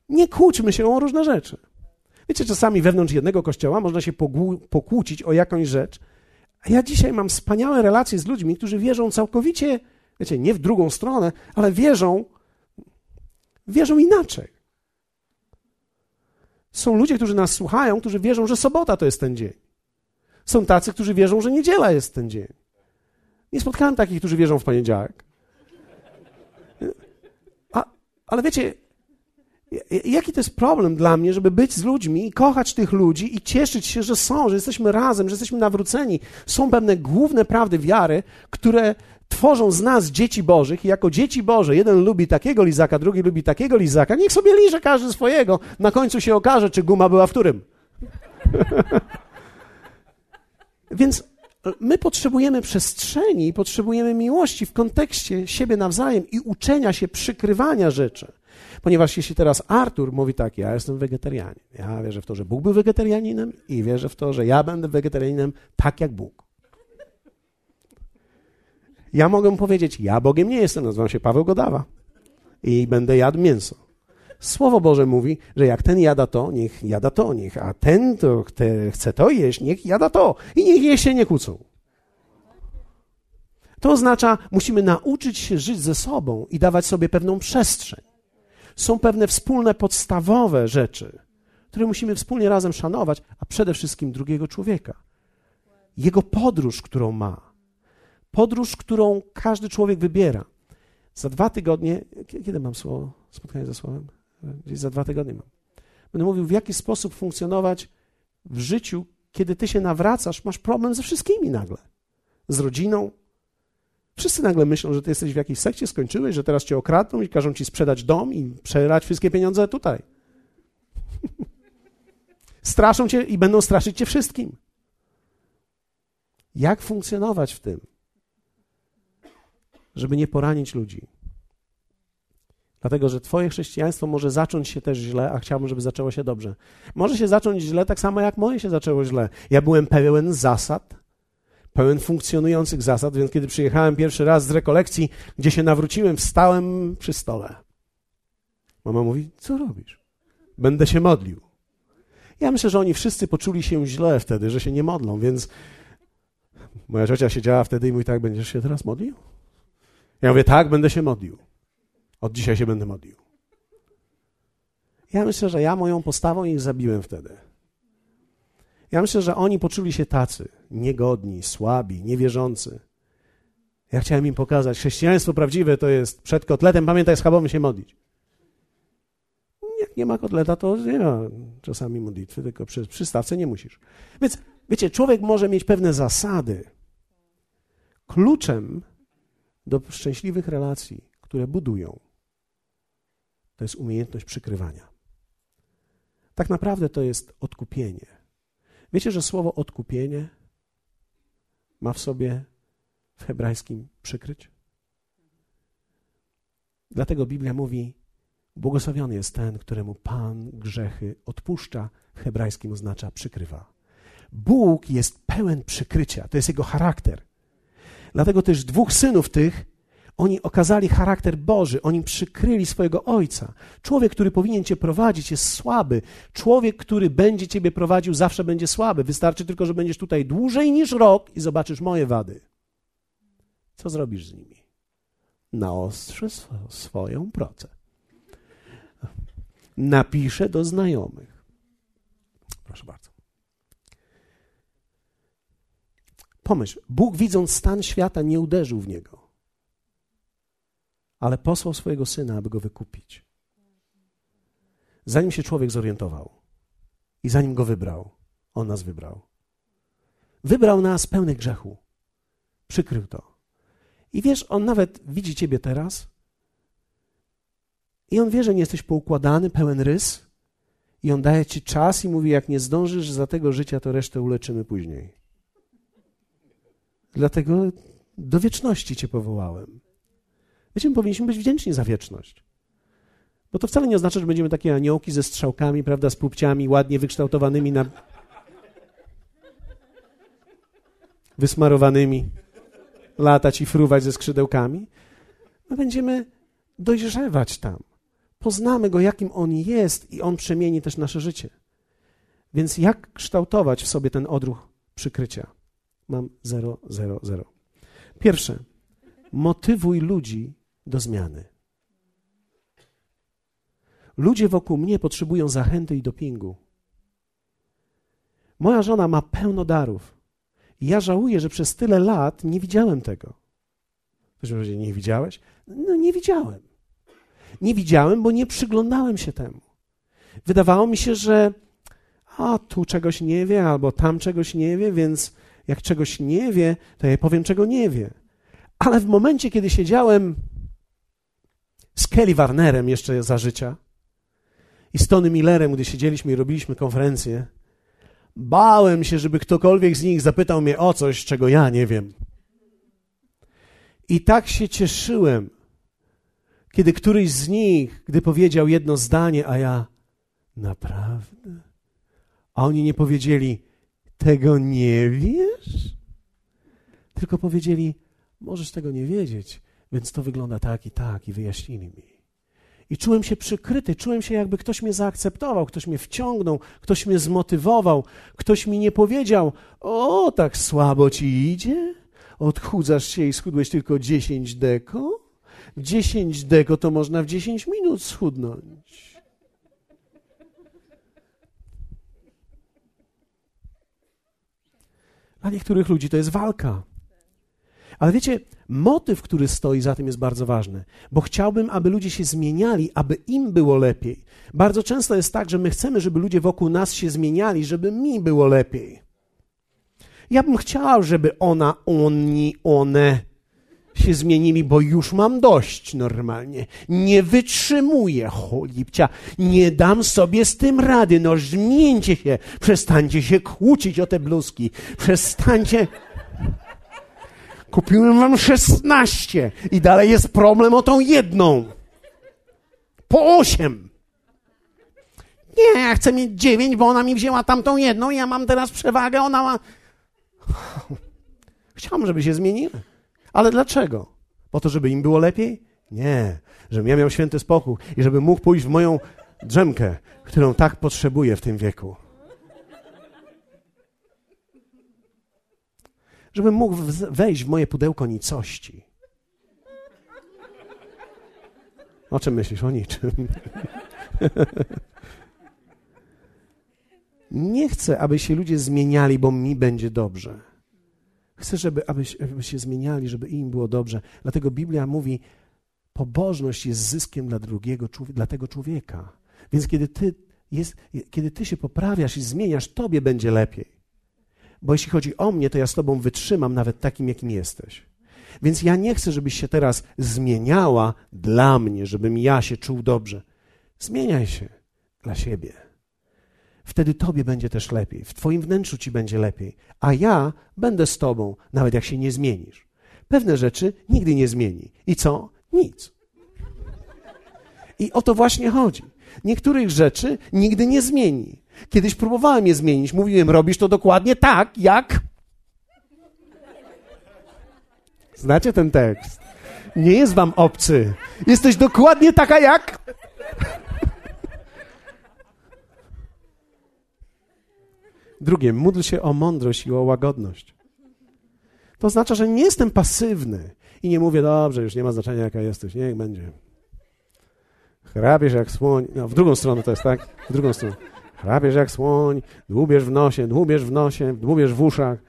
Nie kłóćmy się o różne rzeczy. Wiecie, czasami wewnątrz jednego kościoła można się pokłócić o jakąś rzecz, a ja dzisiaj mam wspaniałe relacje z ludźmi, którzy wierzą całkowicie, wiecie, nie w drugą stronę, ale wierzą, wierzą inaczej. Są ludzie, którzy nas słuchają, którzy wierzą, że sobota to jest ten dzień. Są tacy, którzy wierzą, że niedziela jest ten dzień. Nie spotkałem takich, którzy wierzą w poniedziałek. A, ale wiecie, jaki to jest problem dla mnie, żeby być z ludźmi i kochać tych ludzi i cieszyć się, że są, że jesteśmy razem, że jesteśmy nawróceni. Są pewne główne prawdy wiary, które tworzą z nas dzieci Bożych i jako dzieci Boże, jeden lubi takiego lizaka, drugi lubi takiego lizaka, niech sobie liże każdy swojego, na końcu się okaże, czy guma była w którym. Więc My potrzebujemy przestrzeni, potrzebujemy miłości w kontekście siebie nawzajem i uczenia się przykrywania rzeczy. Ponieważ jeśli teraz Artur mówi tak, ja jestem wegetarianin, ja wierzę w to, że Bóg był wegetarianinem i wierzę w to, że ja będę wegetarianinem tak jak Bóg. Ja mogę powiedzieć, ja Bogiem nie jestem, nazywam się Paweł Godawa i będę jadł mięso. Słowo Boże mówi, że jak ten jada to, niech jada to, niech, a ten to chce to jeść, niech jada to. I niech je się nie kłócą. To oznacza, musimy nauczyć się żyć ze sobą i dawać sobie pewną przestrzeń. Są pewne wspólne, podstawowe rzeczy, które musimy wspólnie razem szanować, a przede wszystkim drugiego człowieka. Jego podróż, którą ma. Podróż, którą każdy człowiek wybiera. Za dwa tygodnie, kiedy mam słowo, spotkanie ze słowem? Gdzieś za dwa tygodnie mam. Będę mówił, w jaki sposób funkcjonować w życiu, kiedy ty się nawracasz, masz problem ze wszystkimi nagle. Z rodziną. Wszyscy nagle myślą, że ty jesteś w jakiejś sekcie, skończyłeś, że teraz cię okradną i każą ci sprzedać dom i przelać wszystkie pieniądze tutaj. Straszą cię i będą straszyć cię wszystkim. Jak funkcjonować w tym, żeby nie poranić ludzi? Dlatego, że Twoje chrześcijaństwo może zacząć się też źle, a chciałbym, żeby zaczęło się dobrze. Może się zacząć źle, tak samo jak moje się zaczęło źle. Ja byłem pełen zasad, pełen funkcjonujących zasad, więc kiedy przyjechałem pierwszy raz z rekolekcji, gdzie się nawróciłem, wstałem przy stole. Mama mówi: Co robisz? Będę się modlił. Ja myślę, że oni wszyscy poczuli się źle wtedy, że się nie modlą, więc moja ciocia siedziała wtedy i mówi: Tak, będziesz się teraz modlił? Ja mówię: Tak, będę się modlił. Od dzisiaj się będę modlił. Ja myślę, że ja moją postawą ich zabiłem wtedy. Ja myślę, że oni poczuli się tacy, niegodni, słabi, niewierzący. Ja chciałem im pokazać, chrześcijaństwo prawdziwe to jest przed kotletem, pamiętaj, schabowym się modlić. Jak nie ma kotleta, to nie ma czasami modlitwy, tylko przy przystawce nie musisz. Więc, wiecie, człowiek może mieć pewne zasady. Kluczem do szczęśliwych relacji, które budują, to jest umiejętność przykrywania. Tak naprawdę to jest odkupienie. Wiecie, że słowo odkupienie ma w sobie w hebrajskim przykryć? Dlatego Biblia mówi: Błogosławiony jest ten, któremu Pan grzechy odpuszcza, w hebrajskim oznacza przykrywa. Bóg jest pełen przykrycia, to jest jego charakter. Dlatego też dwóch synów tych oni okazali charakter Boży, oni przykryli swojego Ojca. Człowiek, który powinien cię prowadzić, jest słaby. Człowiek, który będzie ciebie prowadził, zawsze będzie słaby. Wystarczy tylko, że będziesz tutaj dłużej niż rok i zobaczysz moje wady. Co zrobisz z nimi? Naostrzę swoją pracę. Napiszę do znajomych. Proszę bardzo. Pomyśl, Bóg widząc stan świata nie uderzył w niego ale posłał swojego syna, aby go wykupić. Zanim się człowiek zorientował i zanim go wybrał, on nas wybrał. Wybrał nas pełny grzechu. Przykrył to. I wiesz, on nawet widzi ciebie teraz i on wie, że nie jesteś poukładany, pełen rys i on daje ci czas i mówi, jak nie zdążysz za tego życia, to resztę uleczymy później. Dlatego do wieczności cię powołałem. Wiecie, my powinniśmy być wdzięczni za wieczność. Bo to wcale nie oznacza, że będziemy takie aniołki ze strzałkami, prawda, z pupciami ładnie wykształtowanymi na... wysmarowanymi, latać i fruwać ze skrzydełkami. My będziemy dojrzewać tam. Poznamy go, jakim on jest i on przemieni też nasze życie. Więc jak kształtować w sobie ten odruch przykrycia? Mam 0, 0, 0. Pierwsze, motywuj ludzi do zmiany. Ludzie wokół mnie potrzebują zachęty i dopingu. Moja żona ma pełno darów. Ja żałuję, że przez tyle lat nie widziałem tego. Ktoś nie widziałeś? No nie widziałem. Nie widziałem, bo nie przyglądałem się temu. Wydawało mi się, że a tu czegoś nie wie, albo tam czegoś nie wie, więc jak czegoś nie wie, to ja powiem, czego nie wie. Ale w momencie, kiedy siedziałem z Kelly Warnerem jeszcze za życia i z Tony Millerem, gdy siedzieliśmy i robiliśmy konferencję, bałem się, żeby ktokolwiek z nich zapytał mnie o coś, czego ja nie wiem. I tak się cieszyłem, kiedy któryś z nich, gdy powiedział jedno zdanie, a ja naprawdę? A oni nie powiedzieli, tego nie wiesz? Tylko powiedzieli, możesz tego nie wiedzieć, więc to wygląda tak i tak, i wyjaśnili mi. I czułem się przykryty, czułem się, jakby ktoś mnie zaakceptował, ktoś mnie wciągnął, ktoś mnie zmotywował, ktoś mi nie powiedział: O, tak słabo ci idzie? Odchudzasz się i schudłeś tylko 10 deko? 10 deko to można w 10 minut schudnąć. Dla niektórych ludzi to jest walka. Ale wiecie, motyw, który stoi za tym, jest bardzo ważny, bo chciałbym, aby ludzie się zmieniali, aby im było lepiej. Bardzo często jest tak, że my chcemy, żeby ludzie wokół nas się zmieniali, żeby mi było lepiej. Ja bym chciał, żeby ona, oni, one się zmienili, bo już mam dość normalnie. Nie wytrzymuję, cholipcia. Nie dam sobie z tym rady. No zmieńcie się. Przestańcie się kłócić o te bluzki. Przestańcie... Kupiłem wam szesnaście i dalej jest problem o tą jedną. Po osiem. Nie, ja chcę mieć dziewięć, bo ona mi wzięła tamtą jedną, ja mam teraz przewagę, ona ma... Chciałam, żeby się zmieniły. Ale dlaczego? Po to, żeby im było lepiej? Nie. Żebym ja miał święty spokój i żeby mógł pójść w moją drzemkę, którą tak potrzebuję w tym wieku. Żebym mógł wejść w moje pudełko nicości. O czym myślisz? O niczym. Nie chcę, aby się ludzie zmieniali, bo mi będzie dobrze. Chcę, żeby aby, aby się zmieniali, żeby im było dobrze. Dlatego Biblia mówi, pobożność jest zyskiem dla drugiego, dla tego człowieka. Więc kiedy ty, jest, kiedy ty się poprawiasz i zmieniasz, tobie będzie lepiej. Bo jeśli chodzi o mnie, to ja z Tobą wytrzymam nawet takim, jakim jesteś. Więc ja nie chcę, żebyś się teraz zmieniała dla mnie, żebym ja się czuł dobrze. Zmieniaj się dla siebie. Wtedy Tobie będzie też lepiej, w Twoim wnętrzu Ci będzie lepiej, a ja będę z Tobą, nawet jak się nie zmienisz. Pewne rzeczy nigdy nie zmieni. I co? Nic. I o to właśnie chodzi. Niektórych rzeczy nigdy nie zmieni. Kiedyś próbowałem je zmienić. Mówiłem, robisz to dokładnie tak, jak. Znacie ten tekst? Nie jest wam obcy. Jesteś dokładnie taka jak. Drugie, módl się o mądrość i o łagodność. To oznacza, że nie jestem pasywny i nie mówię, dobrze, już nie ma znaczenia, jaka jesteś, niech będzie. Chrapiesz jak słoń. No, w drugą stronę to jest, tak? W drugą stronę. Chrapiesz jak słoń, dłubiesz w nosie, dłubiesz w nosie, dłubiesz w uszach.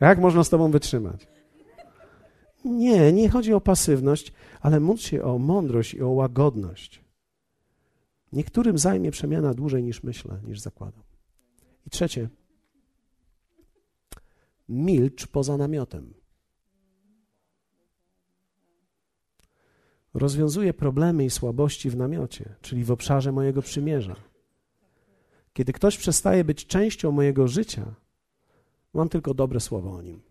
Jak można z tobą wytrzymać? Nie, nie chodzi o pasywność, ale módl się o mądrość i o łagodność. Niektórym zajmie przemiana dłużej niż myślę, niż zakładam. I trzecie, milcz poza namiotem. Rozwiązuje problemy i słabości w namiocie, czyli w obszarze mojego przymierza. Kiedy ktoś przestaje być częścią mojego życia, mam tylko dobre słowo o nim.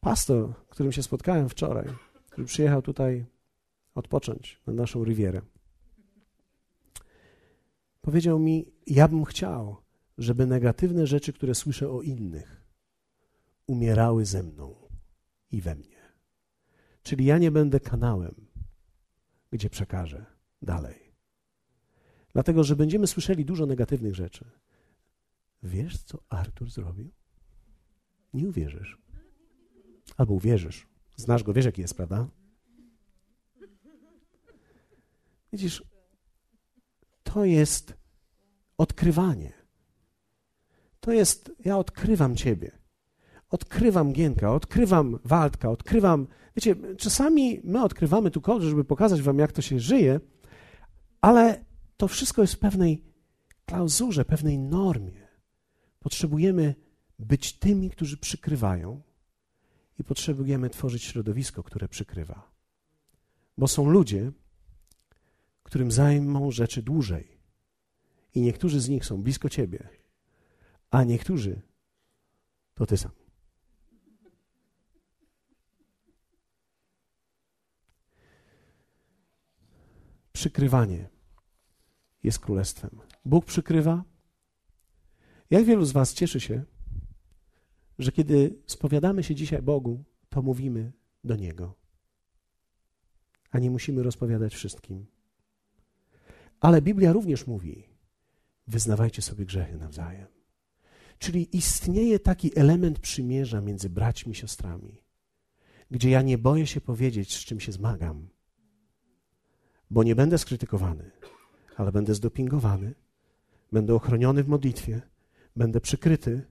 Pastor, którym się spotkałem wczoraj, który przyjechał tutaj odpocząć na naszą rywierę, powiedział mi: Ja bym chciał, żeby negatywne rzeczy, które słyszę o innych, umierały ze mną i we mnie. Czyli ja nie będę kanałem, gdzie przekażę dalej. Dlatego, że będziemy słyszeli dużo negatywnych rzeczy. Wiesz, co Artur zrobił? Nie uwierzysz. Albo uwierzysz. Znasz go, wiesz, jaki jest, prawda? Widzisz, to jest odkrywanie. To jest, ja odkrywam Ciebie. Odkrywam Gienka, odkrywam Waldka, odkrywam Wiecie, czasami my odkrywamy tu kod, żeby pokazać wam, jak to się żyje, ale to wszystko jest w pewnej klauzurze, pewnej normie. Potrzebujemy być tymi, którzy przykrywają i potrzebujemy tworzyć środowisko, które przykrywa. Bo są ludzie, którym zajmą rzeczy dłużej. I niektórzy z nich są blisko ciebie, a niektórzy to ty sam. Przykrywanie jest królestwem. Bóg przykrywa. Jak wielu z Was cieszy się, że kiedy spowiadamy się dzisiaj Bogu, to mówimy do Niego. A nie musimy rozpowiadać wszystkim. Ale Biblia również mówi: wyznawajcie sobie grzechy nawzajem. Czyli istnieje taki element przymierza między braćmi i siostrami, gdzie ja nie boję się powiedzieć, z czym się zmagam, bo nie będę skrytykowany, ale będę zdopingowany, będę ochroniony w modlitwie, będę przykryty,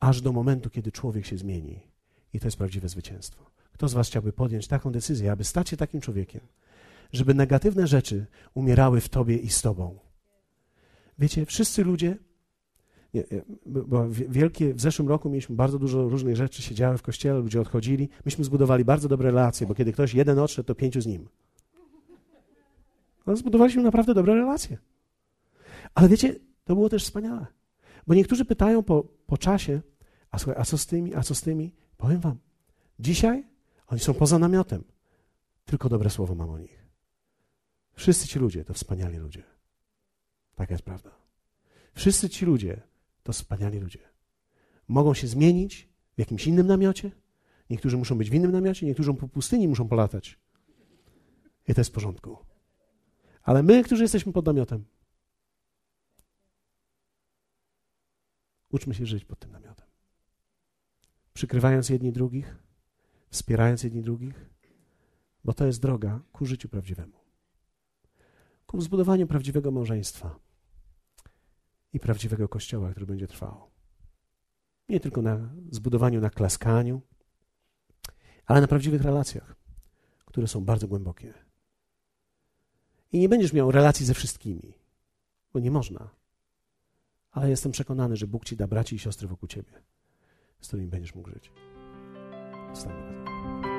aż do momentu, kiedy człowiek się zmieni. I to jest prawdziwe zwycięstwo. Kto z Was chciałby podjąć taką decyzję, aby stać się takim człowiekiem, żeby negatywne rzeczy umierały w Tobie i z Tobą? Wiecie, wszyscy ludzie, nie, bo wielkie, w zeszłym roku mieliśmy bardzo dużo różnych rzeczy, się działy w kościele, ludzie odchodzili. Myśmy zbudowali bardzo dobre relacje, bo kiedy ktoś jeden odszedł, to pięciu z nim. Ale zbudowaliśmy naprawdę dobre relacje. Ale wiecie, to było też wspaniałe. Bo niektórzy pytają po, po czasie, a słuchaj, a co z tymi, a co z tymi? Powiem wam, dzisiaj oni są poza namiotem. Tylko dobre słowo mam o nich. Wszyscy ci ludzie to wspaniali ludzie. Taka jest prawda. Wszyscy ci ludzie to wspaniali ludzie. Mogą się zmienić w jakimś innym namiocie. Niektórzy muszą być w innym namiocie, niektórzy po pustyni muszą polatać. I to jest w porządku. Ale my, którzy jesteśmy pod namiotem, uczmy się żyć pod tym namiotem. Przykrywając jedni drugich, wspierając jedni drugich, bo to jest droga ku życiu prawdziwemu. Ku zbudowaniu prawdziwego małżeństwa i prawdziwego kościoła, który będzie trwał. Nie tylko na zbudowaniu, na klaskaniu, ale na prawdziwych relacjach, które są bardzo głębokie. I nie będziesz miał relacji ze wszystkimi, bo nie można. Ale jestem przekonany, że Bóg ci da braci i siostry wokół ciebie, z którymi będziesz mógł żyć. Stań razem.